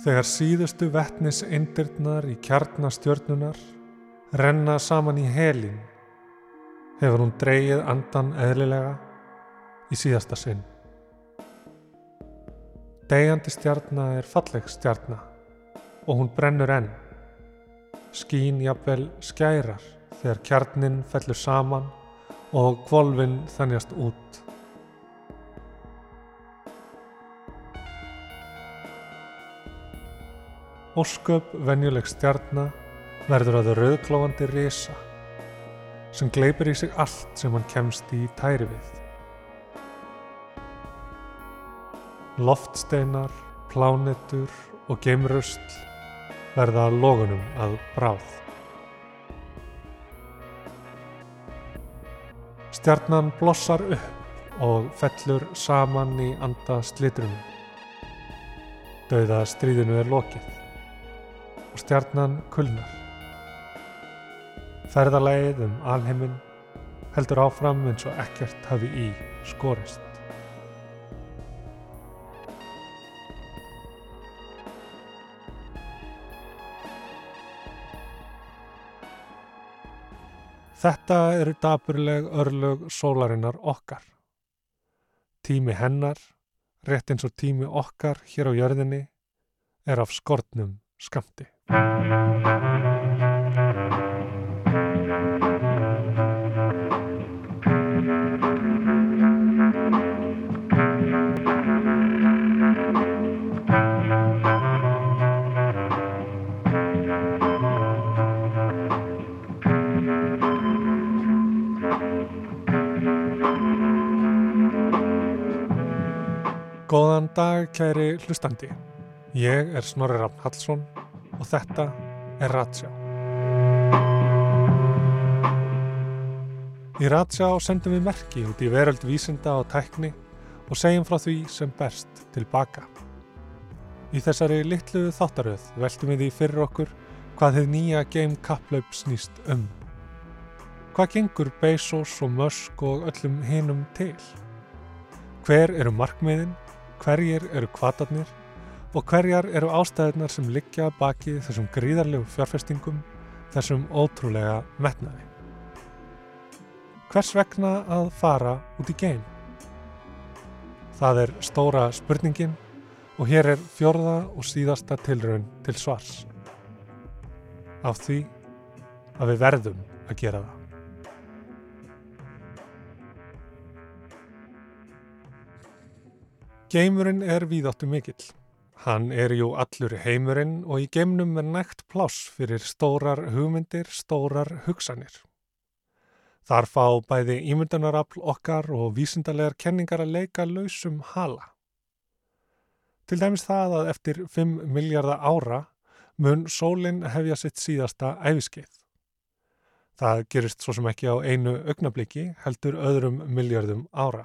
Þegar síðustu vettnis eindirnar í kjarnastjörnunar renna saman í helin hefur hún dreyið andan eðlilega í síðasta sinn. Degjandi stjarnar er falleg stjarnar og hún brennur enn. Skín jafnvel skærar þegar kjarnin fellur saman og kvolvin þannjast út. Ósköp venjuleg stjarnar verður að rauðklófandi risa sem gleipir í sig allt sem hann kemst í tæri við. Loftsteinar, plánetur og geimröstl verða logunum að bráð. Stjarnan blossar upp og fellur saman í anda slitrunum. Dauða stríðinu er lokið og stjarnan kulnar. Ferðalægið um alheiminn heldur áfram eins og ekkert hafi í skorist. Þetta eru daburleg örlög sólarinnar okkar. Tími hennar, rétt eins og tími okkar hér á jörðinni, er af skortnum skamti. Góðan dag, kæri hlustandi. Ég er Snorri Rafn Hallsson og þetta er Ratsjá. Í Ratsjá sendum við merki út í veröld vísinda og tækni og segjum frá því sem berst tilbaka. Í þessari litlu þáttaröð veltum við því fyrir okkur hvað þið nýja game kapplaup snýst um. Hvað gengur Bezos og Musk og öllum hinum til? Hver eru markmiðin hverjir eru kvatarnir og hverjar eru ástæðunar sem liggja baki þessum gríðarlegu fjárfestingum, þessum ótrúlega metnaði. Hvers vegna að fara út í geim? Það er stóra spurningin og hér er fjörða og síðasta tilraun til svars. Af því að við verðum að gera það. Geimurinn er víðáttu mikill. Hann er jú allur heimurinn og í geimnum er nægt pláss fyrir stórar hugmyndir, stórar hugsanir. Þar fá bæði ímyndanarafl okkar og vísindalegar kenningar að leika lausum hala. Til dæmis það að eftir 5 miljardar ára mun sólinn hefja sitt síðasta æfiskeið. Það gerist svo sem ekki á einu augnabliki heldur öðrum miljardum ára.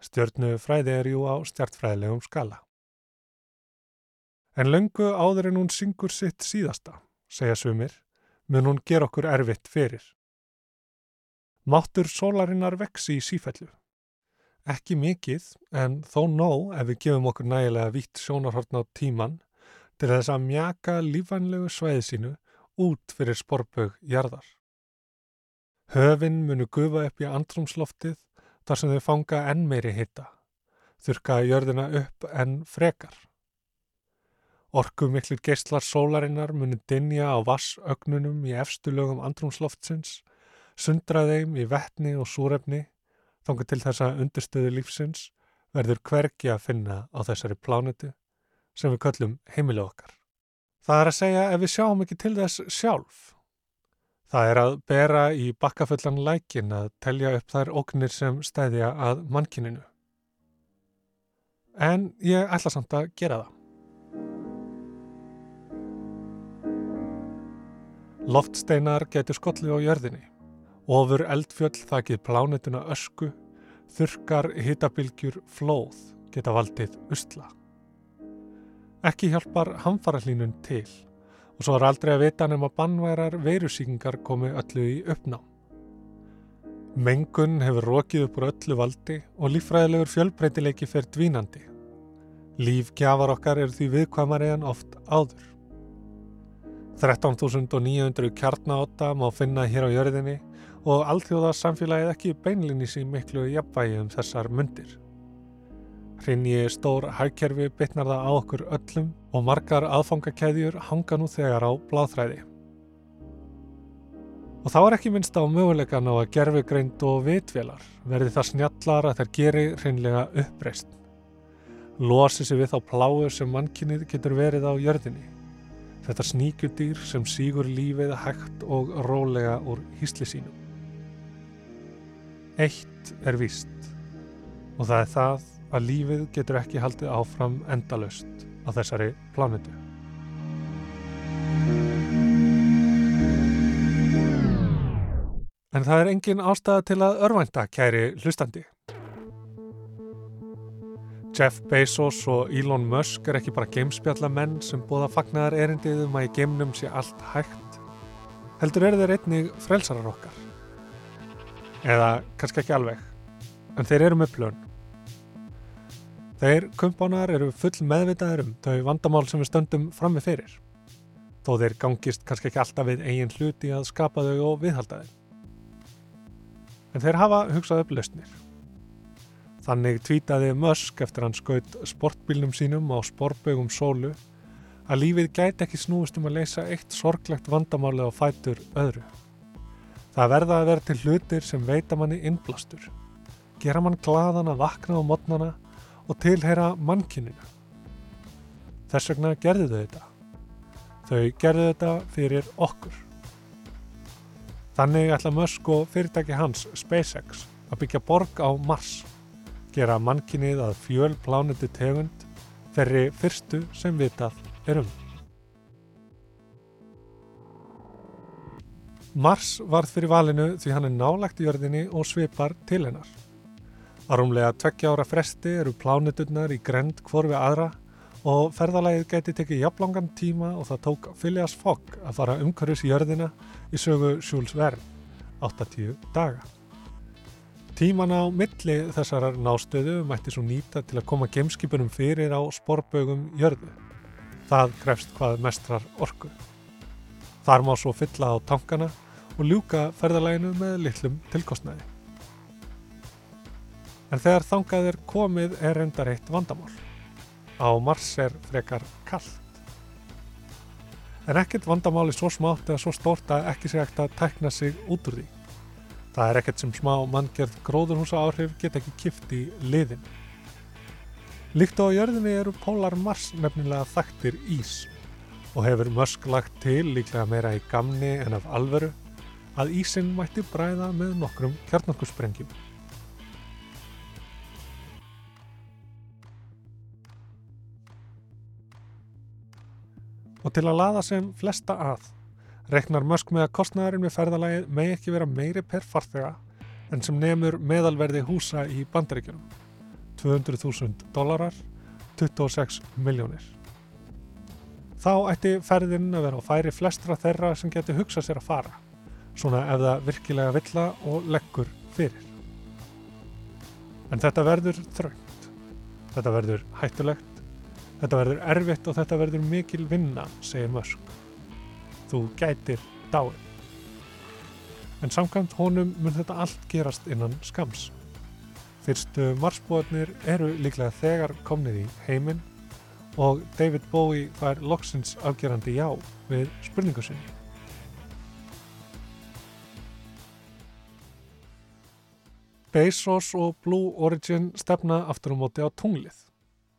Stjörnufræði er jú á stjartfræðilegum skala. En löngu áður en hún syngur sitt síðasta, segja sumir, mun hún ger okkur erfitt fyrir. Máttur sólarinnar veksi í sífellu. Ekki mikið, en þó nóg ef við gefum okkur nægilega vitt sjónarhortn á tíman til þess að mjaka lífanlegu sveiði sínu út fyrir sporbög jarðar. Höfin munu gufa upp í andrumsloftið þar sem þau fanga enn meiri hitta, þurka jörðina upp enn frekar. Orku miklir geistlar sólarinnar muni dinja á vassögnunum í efstu lögum andrumsloftsins, sundra þeim í vettni og súrefni, þanga til þess að undirstöðu lífsins verður hvergi að finna á þessari plánutu sem við köllum heimilu okkar. Það er að segja ef við sjáum ekki til þess sjálf, Það er að bera í bakkafullan lækin að telja upp þær ógnir sem stæðja að mannkininu. En ég ætla samt að gera það. Loftsteinar getur skollið á jörðinni. Ofur eldfjöll þakkið plánutuna ösku, þurkar hitabilgjur flóð geta valdið usla. Ekki hjálpar hamfarahlínun til og svo er aldrei að vita nema bannværar veirusíkingar komi öllu í uppnám. Mengun hefur rokið upp úr öllu valdi og lífræðilegur fjölbreytileiki fer dvínandi. Líf gjafar okkar eru því viðkvæmari en oft áður. 13.900 kjarnáta má finna hér á jörðinni og alþjóða samfélagið ekki beinlinni sín miklu jafnvægi um þessar myndir. Hrinji stór hægkerfi bytnar það á okkur öllum og margar aðfangakeðjur hanga nú þegar á bláþræði. Og þá er ekki minnst á möguleikan á að gerfugreind og vitvélar verði það snjallar að þær geri hreinlega uppreist. Losi sig við þá pláu sem mannkynnið getur verið á jörðinni. Þetta sníkjudýr sem sígur lífið hægt og rólega úr hýsli sínum. Eitt er víst og það er það að lífið getur ekki haldið áfram endalöst á þessari plánutu. En það er engin ástæða til að örvænta, kæri hlustandi. Jeff Bezos og Elon Musk er ekki bara gamespjallamenn sem búða fagnar erindið um að í geimnum sé allt hægt. Heldur er þeir einnig frelsarar okkar. Eða kannski ekki alveg, en þeir eru með plön. Þeir kumpánar eru full meðvitaður um þau vandamál sem við stöndum fram með fyrir. Þó þeir gangist kannski ekki alltaf við eigin hluti að skapa þau og viðhalda þeim. En þeir hafa hugsað upp lausnir. Þannig tvítaði Musk eftir hann skaut sportbílnum sínum á sporbögum sólu að lífið gæti ekki snúist um að leysa eitt sorglegt vandamáli á fætur öðru. Það verða að vera til hlutir sem veita manni innblastur. Gera mann gladan að vakna á modnana og tilheyra mannkinninu. Þess vegna gerðu þau þetta. Þau gerðu þetta fyrir okkur. Þannig ætla Musk og fyrirtæki hans SpaceX að byggja borg á Mars, gera mannkinnið að fjöl plánutu tegund ferri fyrstu sem vitað er um. Mars varð fyrir valinu því hann er nálagt í jörðinni og svipar til hennar. Á rúmlega tveggja ára fresti eru plánuturnar í grend hvorfi aðra og ferðalagið geti tekið jafnlangan tíma og það tók Phileas Fogg að fara umhverfis í jörðina í sögu Jules Verne, 80 daga. Tíman á milli þessarar nástöðu mætti svo nýta til að koma gemskipunum fyrir á sporbögum jörðu. Það grefst hvað mestrar orku. Þar má svo fylla á tankana og ljúka ferðalaginu með litlum tilkostnaði. En þegar þangað er komið er reyndar eitt vandamál. Á Mars er frekar kallt. En ekkert vandamáli svo smátt eða svo stórt að ekki sé ekkert að tækna sig út úr því. Það er ekkert sem smá manngjörð gróðurhúsa áhrif get ekki kift í liðin. Líkt á jörðinni eru Pólar Mars nefnilega þaktir ís og hefur Musk lagt til líklega meira í gamni en af alveru að ísinn mætti bræða með nokkrum kjarnarkusprengjum. Og til að laða sem flesta að, reknar Musk með að kostnæðurinn við ferðalagið megi ekki vera meiri per farþega en sem nefnur meðalverði húsa í bandaríkjunum. 200.000 dólarar, 26 miljónir. Þá ætti ferðinn að vera á færi flestra þeirra sem geti hugsað sér að fara, svona ef það virkilega vilja og leggur fyrir. En þetta verður þröngt, þetta verður hættulegt Þetta verður erfitt og þetta verður mikil vinna, segir Musk. Þú gætir dáin. En samkvæmt honum mun þetta allt gerast innan skams. Fyrstu marsbúarnir eru líklega þegar komnið í heiminn og David Bowie fær loksins afgerandi já við spurningu sinni. Bezos og Blue Origin stefna aftur á móti á tunglið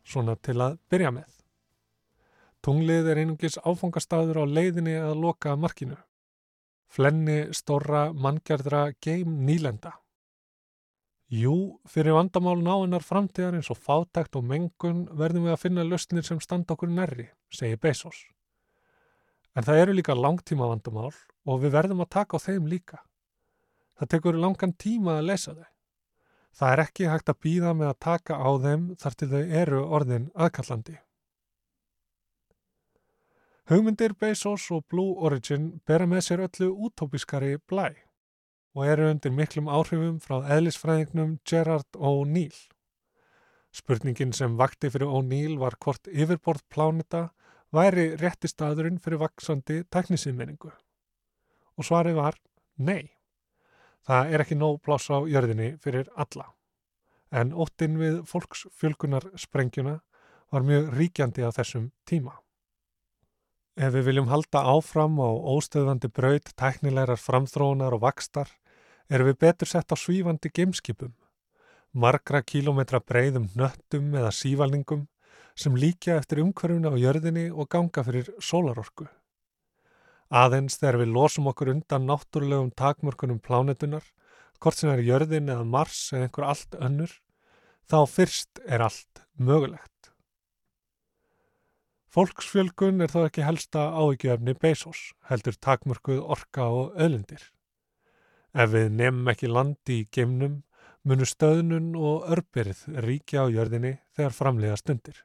svona til að byrja með. Tunglið er einungis áfangastadur á leiðinni að loka markinu. Flenni, storra, manngjardra, geim, nýlenda. Jú, fyrir vandamál náinnar framtíðar eins og fátækt og mengun verðum við að finna löstnir sem standa okkur nærri, segir Bezos. En það eru líka langtíma vandamál og við verðum að taka á þeim líka. Það tekur langan tíma að lesa þau. Það er ekki hægt að býða með að taka á þeim þar til þau eru orðin aðkallandi. Hugmyndir Bezos og Blue Origin bera með sér öllu útópiskari blæ og eru undir miklum áhrifum frá eðlisfræðingnum Gerard O'Neill. Spurningin sem vakti fyrir O'Neill var hvort yfirborð pláneta væri rétti staðurinn fyrir vaksandi teknisýmmenningu. Og svarið var nei. Það er ekki nóg pláss á jörðinni fyrir alla. En óttinn við fólksfjölkunar sprengjuna var mjög ríkjandi á þessum tíma. Ef við viljum halda áfram á óstöðvandi braut, teknilegar framþróunar og vakstar, erum við betur sett á svífandi gameskipum, margra kílometra breyðum nöttum eða sívalningum sem líkja eftir umhverfuna á jörðinni og ganga fyrir sólarorku. Aðeins þegar við losum okkur undan náttúrulegum takmörkunum plánetunar, hvort sem er jörðin eða Mars eða einhver allt önnur, þá fyrst er allt mögulegt. Fólksfjölgun er þó ekki helsta áhyggjöfni Bezos, heldur takmörkuð orka og öðlindir. Ef við nefnum ekki landi í geimnum, munu stöðnun og örbyrð ríkja á jörðinni þegar framlega stundir.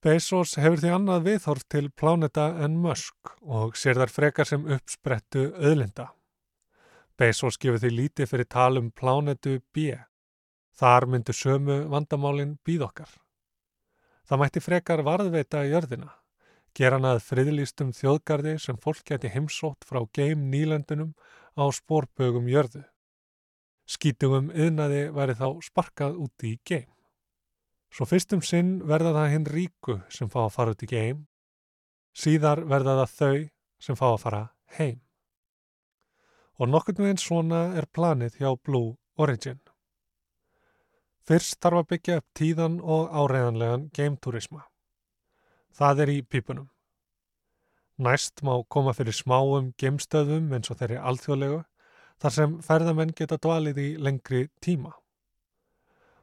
Bezos hefur því annað viðhorf til pláneta en Musk og sér þar frekar sem uppsprettu öðlinda. Bezos gefur því lítið fyrir talum plánetu B. Þar myndu sömu vandamálinn býð okkar. Það mætti frekar varðveita í jörðina, gera hann að friðlýstum þjóðgardi sem fólk geti heimsótt frá geim nýlendunum á spórbögum jörðu. Skítugum yðnaði væri þá sparkað úti í geim. Svo fyrstum sinn verða það hinn ríku sem fá að fara út í geim, síðar verða það þau sem fá að fara heim. Og nokkurnu einn svona er planið hjá Blue Origin. Fyrst þarf að byggja upp tíðan og áreðanlegan geimturisma. Það er í pípunum. Næst má koma fyrir smáum geimstöðum eins og þeirri alþjóðlegu þar sem ferðamenn geta dvalið í lengri tíma.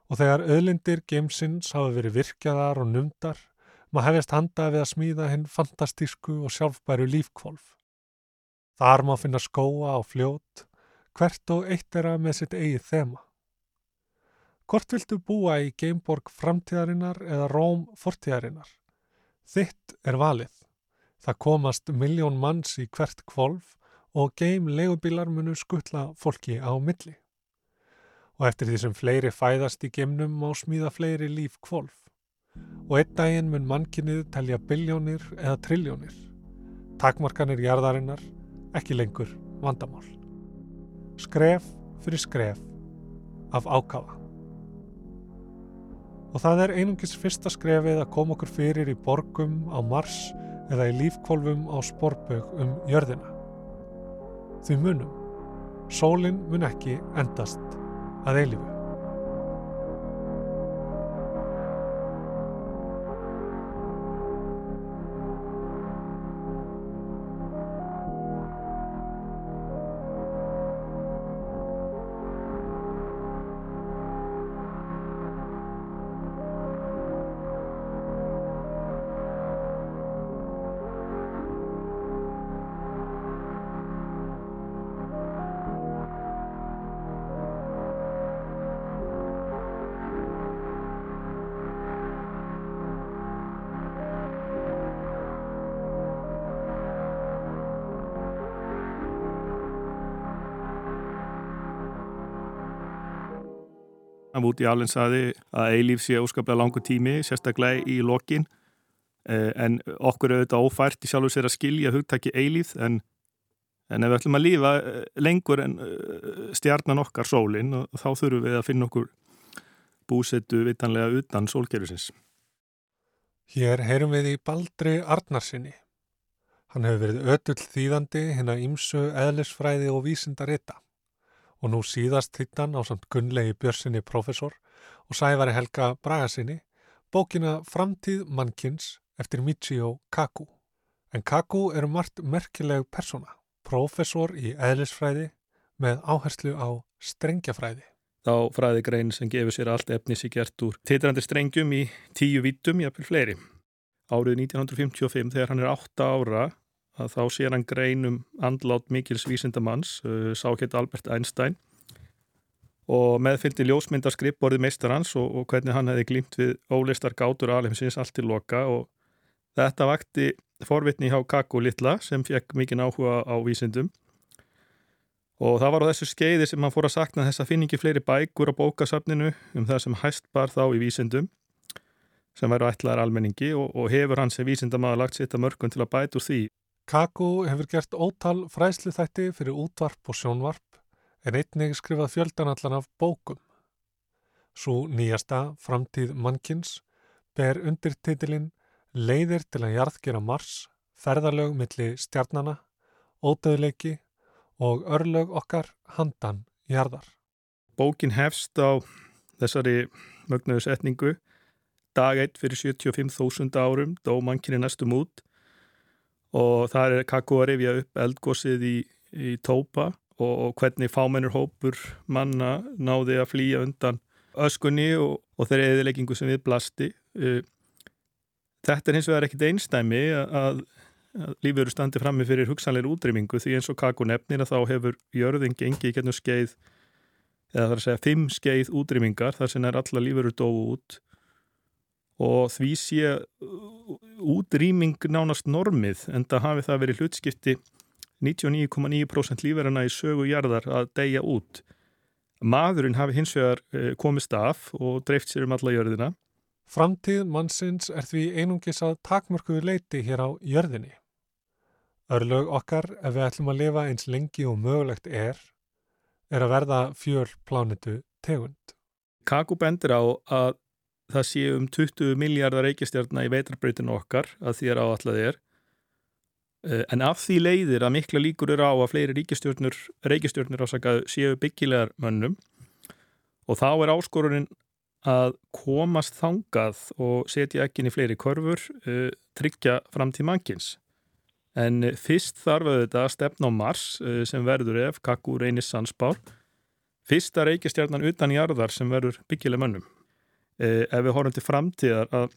Og þegar öðlindir geimsins hafa verið virkjaðar og numdar, maður hefist handa við að smíða hinn fantastísku og sjálfbæru lífkvolf. Þar má finna skóa og fljót, hvert og eitt er að með sitt eigið þema. Hvort viltu búa í Gameborg framtíðarinnar eða Róm fortíðarinnar? Þitt er valið. Það komast miljón manns í hvert kvolf og game legubílar munu skuttla fólki á milli. Og eftir því sem fleiri fæðast í geimnum má smíða fleiri líf kvolf. Og einn daginn mun mannkinnið telja biljónir eða triljónir. Takmarkanir jarðarinnar, ekki lengur vandamál. Skref fyrir skref af ákafa og það er einungis fyrsta skrefið að koma okkur fyrir í borgum á Mars eða í lífkvolvum á sporbög um jörðina. Því munum, sólinn mun ekki endast að eilifu. Að Woody Allen saði að eilíf sé óskaplega langu tími, sérstaklega í lokin eh, en okkur er auðvitað ófært í sjálf og sér að skilja hugtaki eilíf en, en ef við ætlum að lífa eh, lengur en eh, stjarnan okkar sólinn þá þurfum við að finna okkur búsettu vitanlega utan sólkerfisins. Hér heyrum við í Baldri Arnarsinni. Hann hefur verið ötull þýðandi hinn að ímsu eðlisfræði og vísindarita og nú síðast hittan á samt Gunnlegi Björnsinni profesor og Sævari Helga Bragasinni bókina Framtíð mannkins eftir Michio Kaku. En Kaku er margt merkileg persona, profesor í eðlisfræði með áherslu á strengjafræði. Þá fræðigrein sem gefur sér allt efnis í gert úr titrandi strengjum í tíu vítum, jápil fleiri. Árið 1955 þegar hann er 8 ára að þá sér hann grein um andlát Mikils Vísindamanns, uh, sákett Albert Einstein. Og meðfylgdi ljósmyndar skrippborði meistar hans og, og hvernig hann hefði glýmt við ólistar gátur alheimsins allt til loka. Og þetta vakti forvitni hjá Kakko Littla sem fekk mikinn áhuga á vísindum. Og það var á þessu skeiði sem hann fór að sakna þess að finningi fleiri bækur á bókasafninu um það sem hæst bar þá í vísindum sem væru ætlaðar almenningi og, og hefur hann sem vísindamaður lagt sitt að mörgum til að bæta úr því. Kaku hefur gert ótal fræslu þætti fyrir útvarp og sjónvarp en einnig skrifað fjöldanallan af bókum. Svo nýjasta framtíð mannkins ber undirtitilinn Leiðir til að jarðgera Mars, ferðarlög milli stjarnana, ódöðleiki og örlög okkar handan jarðar. Bókin hefst á þessari mögnuðu setningu dag 1 fyrir 75.000 árum dó mannkynni næstum út og það er kakko að rifja upp eldgósið í, í Tópa og, og hvernig fámennur hópur manna náði að flýja undan öskunni og, og þeirri eðileggingu sem við blasti. Uh, þetta er hins vegar ekkit einstæmi að, að lífur standi frammi fyrir hugsanleir útrýmingu því eins og kakko nefnir að þá hefur jörðin gengið í gennum skeið eða það er að segja fimm skeið útrýmingar þar sem er alla lífuru dóu út og því sé útrýming nánast normið en það hafi það verið hlutskipti 99,9% lífverðina í sögu jarðar að deyja út. Maðurinn hafi hins vegar komist af og dreift sér um alla jörðina. Framtíð mannsins er því einungis að takmörkuðu leiti hér á jörðinni. Örlög okkar ef við ætlum að lifa eins lengi og mögulegt er, er að verða fjöl plánitu tegund. Kaku bendir á að það sé um 20 miljardar reykjastjárna í veitarbreytinu okkar að því er áallað er. En af því leiðir að mikla líkur eru á að fleiri ríkistjórnur reykjastjórnur ásakað séu byggilegar mönnum og þá er áskoruninn að komast þangað og setja ekki inn í fleiri korfur uh, tryggja fram til mannkins. En fyrst þarf auðvitað að stefna á Mars uh, sem verður ef Kakku reynir Sansbár fyrsta reykjastjárnan utan jarðar sem verður byggileg mönnum ef við horfum til framtíðar að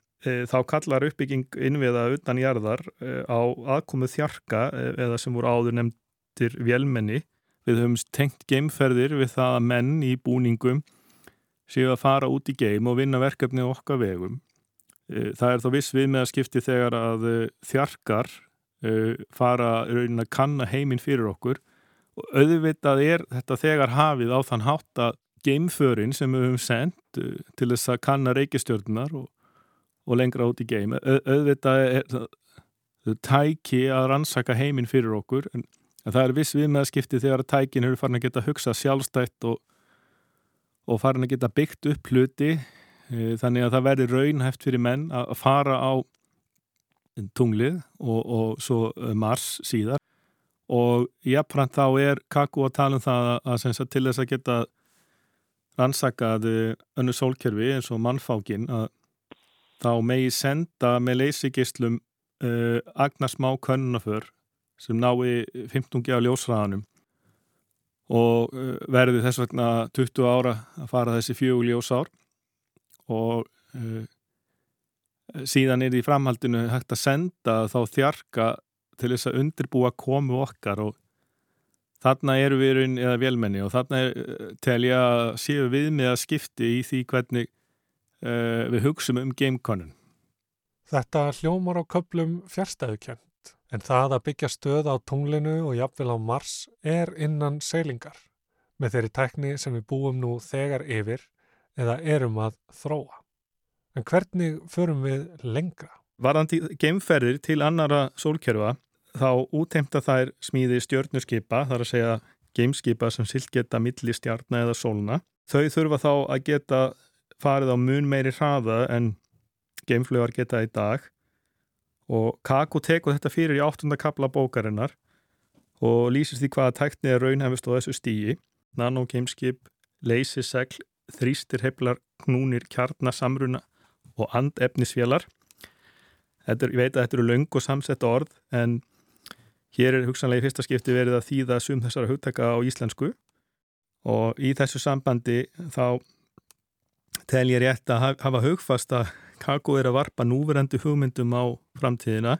þá kallar uppbygging innviða utan jarðar á aðkomu þjarka eða sem voru áður nefndir vélmenni. Við höfum tengt geimferðir við það að menn í búningum séu að fara út í geim og vinna verkefni okkar vegum. Það er þá viss við með að skipti þegar að þjarkar fara raunin að kanna heiminn fyrir okkur og auðvitað er þetta þegar hafið á þann hátt að geimförin sem við höfum sendt til þess að kanna reykistjörnunar og, og lengra út í geim. Auðvitað er það tæki að rannsaka heiminn fyrir okkur en, en það er viss við með að skipti þegar að tækin eru farin að geta hugsa sjálfstætt og, og farin að geta byggt upp hluti þannig að það verður raunhæft fyrir menn að fara á tunglið og, og svo Mars síðar. Og jafnframt þá er Kaku að tala um það að, að til þess að geta rannsakað önnu sólkerfi eins og mannfákin að þá megi senda með leysigislum uh, agnarsmá könnunaför sem nái 15 á ljósræðanum og uh, verði þess vegna 20 ára að fara þessi fjögur ljósár og uh, síðan er í framhaldinu hægt að senda þá þjarka til þess að undirbúa komu okkar og Þarna eru við raun eða velmenni og þarna er, telja að séu við með að skipti í því hvernig uh, við hugsaum um gamekonun. Þetta hljómar á köplum fjärstæðukent en það að byggja stöð á tunglinu og jafnvel á Mars er innan seilingar með þeirri tækni sem við búum nú þegar yfir eða erum að þróa. En hvernig förum við lengra? Varðandi geimferðir til annara sólkerfa þá útheimta þær smíði stjörnurskipa, þar að segja gameskipa sem silt geta milli stjarnar eða sóluna. Þau þurfa þá að geta farið á mun meiri hraða en gameflugar geta í dag og Kaku teku þetta fyrir í áttunda kapla bókarinnar og lýsist því hvaða tækni er raunhefist á þessu stíi. Nano gameskip, leysisegl, þrýstir heflar, knúnir, kjarnasamruna og andefnisfélar. Þetta ég veit að þetta eru laung og samsett orð en Hér er hugsanlega í fyrsta skipti verið að þýða sum þessara hugtaka á íslensku og í þessu sambandi þá tel ég rétt að hafa hugfast að Kakó er að varpa núverendu hugmyndum á framtíðina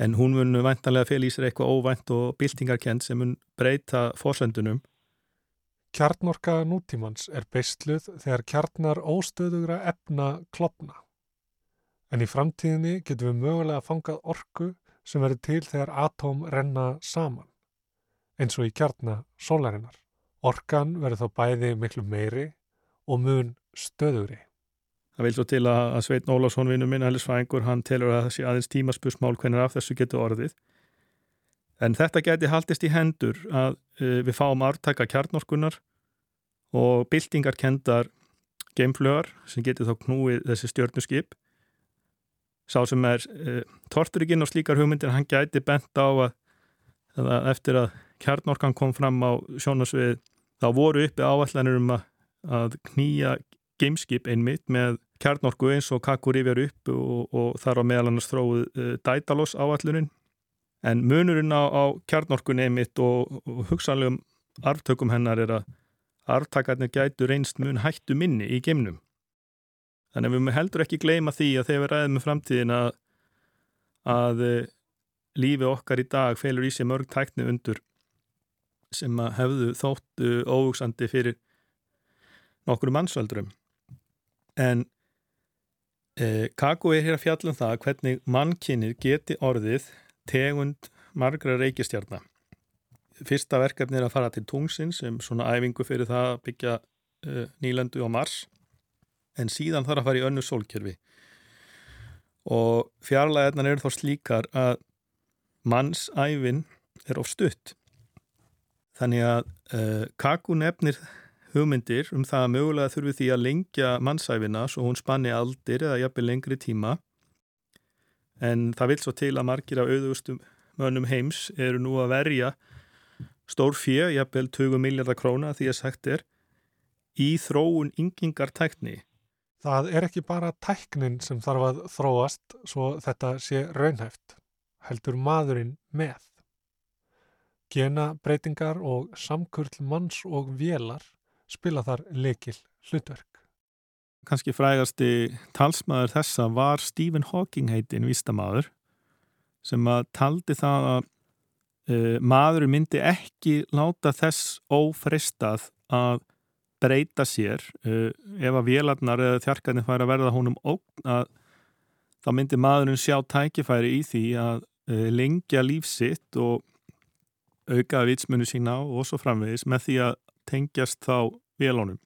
en hún mun væntanlega fel í sér eitthvað óvænt og byltingarkend sem mun breyta fórsendunum. Kjarnorka nútímans er beistluð þegar kjarnar óstöðugra efna klopna. En í framtíðinni getum við mögulega fangað orku sem verður til þegar atóm renna saman. eins og í kjarna sólarinnar. Orkan verður þá bæði miklu meiri og mun stöðuri. Það vil svo til að, að Sveitn Ólásson vinnu minn, Ælisfræðingur, hann telur að sé aðeins tímaspusmál hvernig af þessu getur orðið. En þetta geti haldist í hendur að uh, við fáum artaka kjarnorkunar og byltingarkendar geimflögar sem getur þá knúið þessi stjörnuskip. Sá sem er uh, torturikinn og slíkar hugmyndir, hann gæti bent á að, að eftir að kjarnorkan kom fram á sjónasvið þá voru uppi áallanir um að, að knýja gameskip einmitt með kjarnorku eins og kakkur yfir upp og, og þar á meðal annars þróið uh, Daedalus áallunin en munurinn á, á kjarnorkunni einmitt og, og hugsanlegum arftökum hennar er að arftakarnir gætu reynst mun hættu minni í geimnum þannig að við heldur ekki gleyma því að þegar við ræðum með framtíðin að, að uh, lífi okkar í dag felur í sig mörg tækni undur sem að hefðu þóttu óvuksandi fyrir nokkru mannsvöldurum en eh, Kako er hér að fjalla um það hvernig mannkinnið geti orðið tegund margra reykistjarnar fyrsta verkefni er að fara til tungsin sem svona æfingu fyrir það að byggja uh, nýlandu á Mars en síðan þarf að fara í önnu sólkerfi. Og fjarlæðarnar eru þá slíkar að mannsæfin er of stutt. Þannig að uh, Kaku nefnir hugmyndir um það að mögulega þurfi því að lengja mannsæfina svo hún spanni aldir eða jafnveg lengri tíma. En það vil svo til að margir af auðvustum mönnum heims eru nú að verja stór fjö, jafnvel 20 miljardar króna því að sagt er í þróun yngingar tækni. Það er ekki bara tæknin sem þarf að þróast svo þetta sé raunhæft, heldur maðurinn með. Gena breytingar og samkurl manns og vélar spila þar lekil hlutverk. Kanski frægasti talsmaður þessa var Stephen Hawking heitin vístamaður sem að taldi það að uh, maður myndi ekki láta þess ófristað að breyta sér uh, ef að vélarnar eða þjarkarnir fær að verða honum ógn að þá myndi maðurinn sjá tækifæri í því að uh, lengja lífsitt og auka vitsmunu sína og svo framvegis með því að tengjast þá vélónum.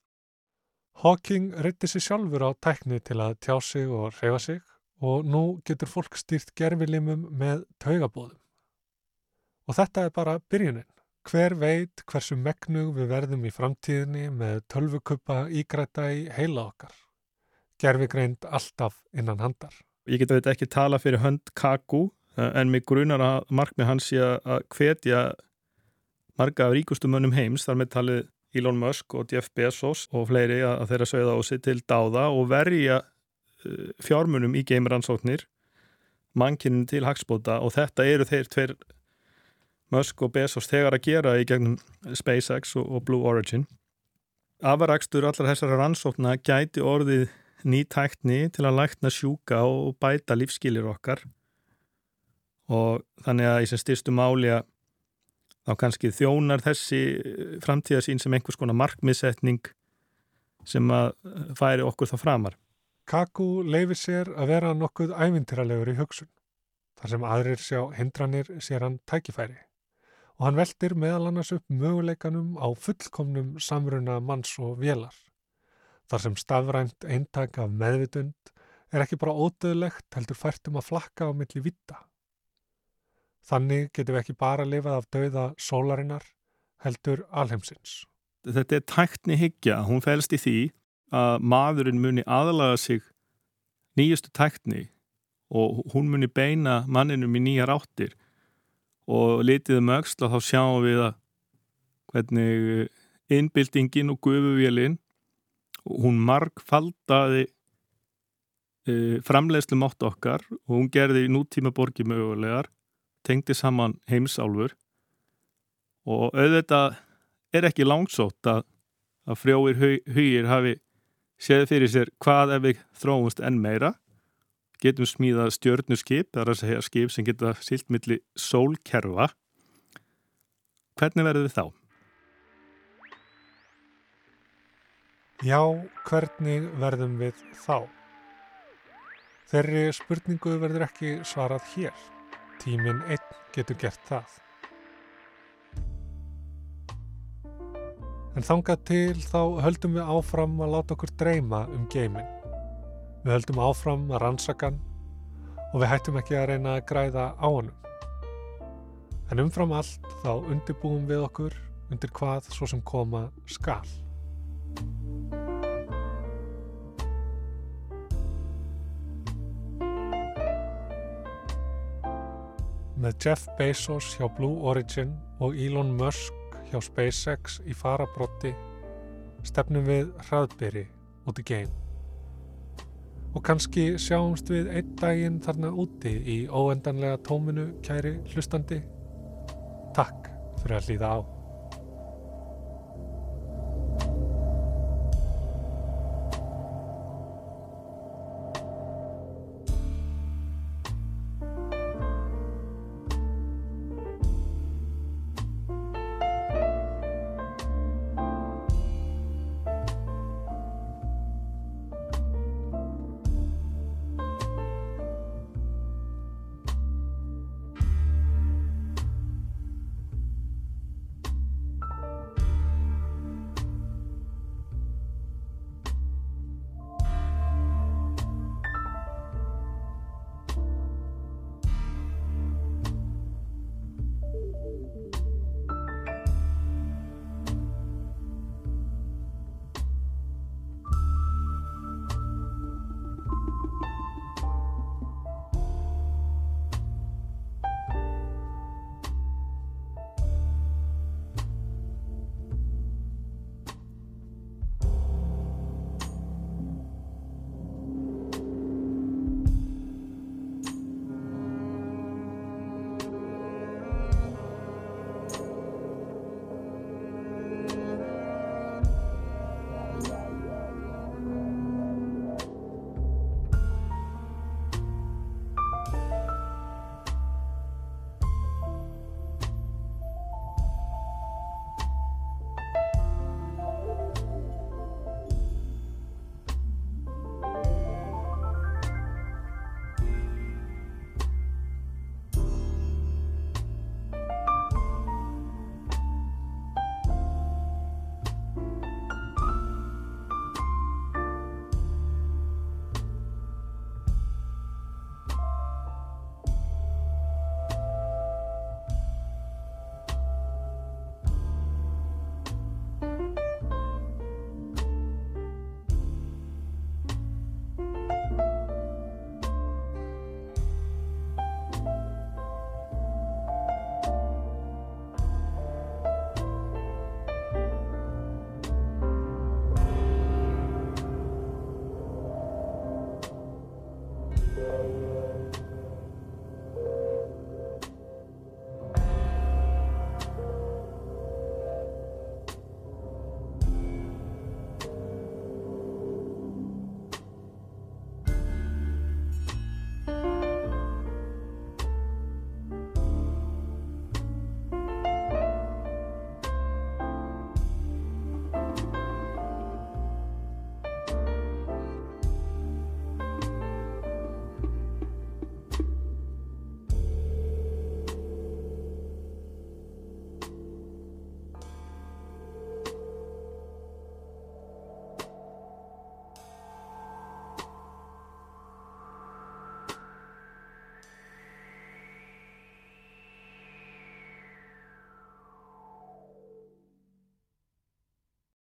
Hawking reytti sér sjálfur á tækni til að tjá sig og reyfa sig og nú getur fólk stýrt gerfilimum með taugabóðum. Og þetta er bara byrjunin. Hver veit hversu megnug við verðum í framtíðinni með tölvukuppa ígræta í heila okkar. Gerfi greint alltaf innan handar. Ég get að þetta ekki tala fyrir hönd Kaku en mig grunar að markmið hans sé að hvetja marga af ríkustu mönnum heims, þar með talið Elon Musk og Jeff Bezos og fleiri að þeirra sögða á sig til dáða og verja uh, fjármunum í geimrannsóknir mannkynnin til hagspóta og þetta eru þeir tver Musk og Bezos þegar að gera í gegnum SpaceX og, og Blue Origin Afarakstur allar þessara rannsókna gæti orðið nýtækni til að lækna sjúka og bæta lífskilir okkar og þannig að í sem styrstu máli að þá kannski þjónar þessi eh, framtíðasín sem einhvers konar markmiðsetning sem að eh, færi okkur þá framar. Kaku leifir sér að vera nokkuð ævintýralegur í hugsun. Þar sem aðrir sjá hindranir sér hann tækifæri og hann veldir meðal annars upp möguleikanum á fullkomnum samruna manns og vélar. Þar sem stafrænt eintak af meðvitund er ekki bara ódöðlegt heldur færtum að flakka á milli vita. Þannig getum við ekki bara lifað af dauða sólarinnar heldur alheimsins. Þetta er tæktni higgja. Hún fælst í því að maðurinn muni aðalaga sig nýjustu tæktni og hún muni beina manninum í nýjar áttir og litiðum auksla þá sjáum við að hvernig innbildingin og gufuvélinn hún margfaldaði e, framleiðslu mátt okkar og hún gerði nútíma borgi mögulegar tengdi saman heimsálfur. Og auðvitað er ekki langsótt að, að frjóir hugir hafi séð fyrir sér hvað ef við þróumst enn meira getum smíðað stjörnuskip það er að segja skip sem geta silt milli sólkerfa hvernig verður við þá? Já, hvernig verðum við þá? Þeirri spurningu verður ekki svarað hér Tíminn einn getur gert það. En þangað til þá höldum við áfram að láta okkur dreyma um geimin. Við höldum áfram að rannsakan og við hættum ekki að reyna að græða á honum. En umfram allt þá undirbúum við okkur undir hvað svo sem koma skal. Með Jeff Bezos hjá Blue Origin og Elon Musk hjá SpaceX í farabrotti stefnum við hraðbyri út í geim. Og kannski sjáumst við einn daginn þarna úti í óendanlega tóminu kæri hlustandi. Takk fyrir að hlýða á.